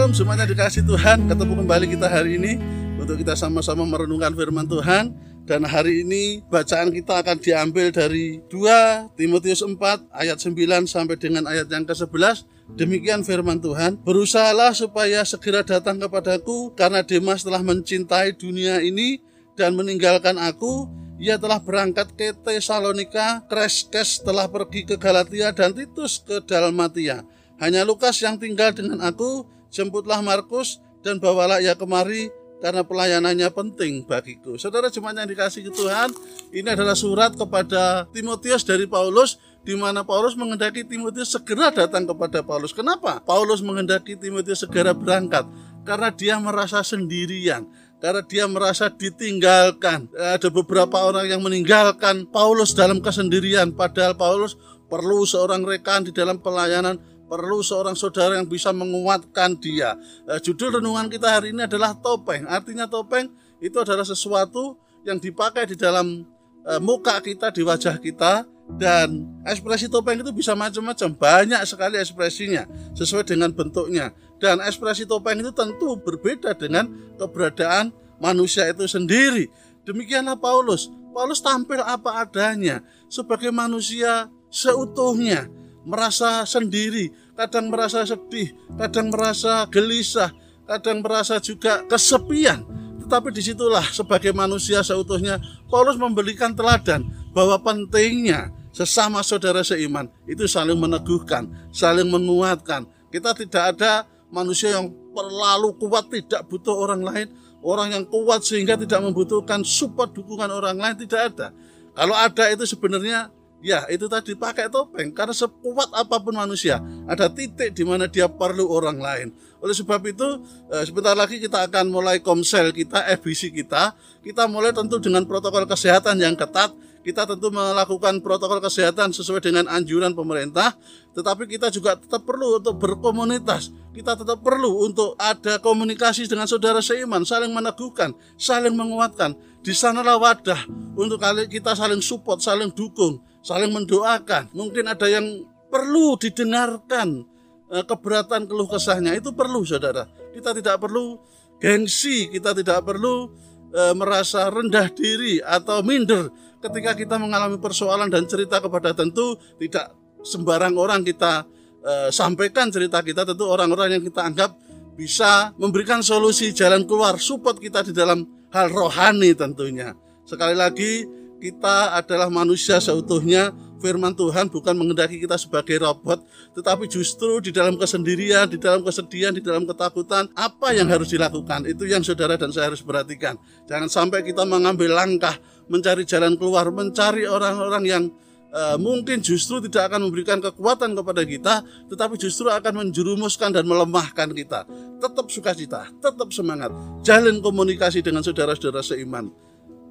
Semuanya dikasih Tuhan, ketemu kembali kita hari ini untuk kita sama-sama merenungkan firman Tuhan dan hari ini bacaan kita akan diambil dari 2 Timotius 4 ayat 9 sampai dengan ayat yang ke-11. Demikian firman Tuhan, berusahalah supaya segera datang kepadaku karena Demas telah mencintai dunia ini dan meninggalkan aku. Ia telah berangkat ke Tesalonika, Kreskes telah pergi ke Galatia dan Titus ke Dalmatia. Hanya Lukas yang tinggal dengan aku, jemputlah Markus dan bawalah ia kemari karena pelayanannya penting bagiku. Saudara jemaat yang dikasih ke Tuhan, ini adalah surat kepada Timotius dari Paulus di mana Paulus mengendaki Timotius segera datang kepada Paulus. Kenapa? Paulus mengendaki Timotius segera berangkat karena dia merasa sendirian, karena dia merasa ditinggalkan. Ada beberapa orang yang meninggalkan Paulus dalam kesendirian padahal Paulus perlu seorang rekan di dalam pelayanan perlu seorang saudara yang bisa menguatkan dia. Uh, judul renungan kita hari ini adalah topeng. Artinya topeng itu adalah sesuatu yang dipakai di dalam uh, muka kita, di wajah kita dan ekspresi topeng itu bisa macam-macam. Banyak sekali ekspresinya sesuai dengan bentuknya. Dan ekspresi topeng itu tentu berbeda dengan keberadaan manusia itu sendiri. Demikianlah Paulus. Paulus tampil apa adanya sebagai manusia seutuhnya merasa sendiri, kadang merasa sedih, kadang merasa gelisah, kadang merasa juga kesepian. Tetapi di situlah sebagai manusia seutuhnya Paulus memberikan teladan bahwa pentingnya sesama saudara seiman itu saling meneguhkan, saling menguatkan. Kita tidak ada manusia yang terlalu kuat tidak butuh orang lain, orang yang kuat sehingga tidak membutuhkan support dukungan orang lain tidak ada. Kalau ada itu sebenarnya Ya, itu tadi pakai topeng karena sekuat apa pun manusia, ada titik di mana dia perlu orang lain. Oleh sebab itu, eh, sebentar lagi kita akan mulai komsel kita, FBC kita. Kita mulai tentu dengan protokol kesehatan yang ketat. Kita tentu melakukan protokol kesehatan sesuai dengan anjuran pemerintah, tetapi kita juga tetap perlu untuk berkomunitas. Kita tetap perlu untuk ada komunikasi dengan saudara seiman, saling meneguhkan, saling menguatkan. Di sanalah wadah untuk kita saling support, saling dukung, saling mendoakan. Mungkin ada yang perlu didengarkan eh, keberatan keluh kesahnya itu perlu saudara. Kita tidak perlu gengsi, kita tidak perlu e, merasa rendah diri atau minder ketika kita mengalami persoalan dan cerita kepada tentu tidak sembarang orang kita e, sampaikan cerita kita tentu orang-orang yang kita anggap bisa memberikan solusi jalan keluar support kita di dalam hal rohani tentunya. Sekali lagi kita adalah manusia seutuhnya. Firman Tuhan bukan mengendaki kita sebagai robot, tetapi justru di dalam kesendirian, di dalam kesedihan, di dalam ketakutan, apa yang harus dilakukan? Itu yang saudara dan saya harus perhatikan. Jangan sampai kita mengambil langkah mencari jalan keluar, mencari orang-orang yang uh, mungkin justru tidak akan memberikan kekuatan kepada kita, tetapi justru akan menjerumuskan dan melemahkan kita. Tetap sukacita, tetap semangat, jalin komunikasi dengan saudara-saudara seiman.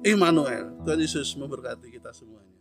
Immanuel. Tuhan Yesus memberkati kita semuanya.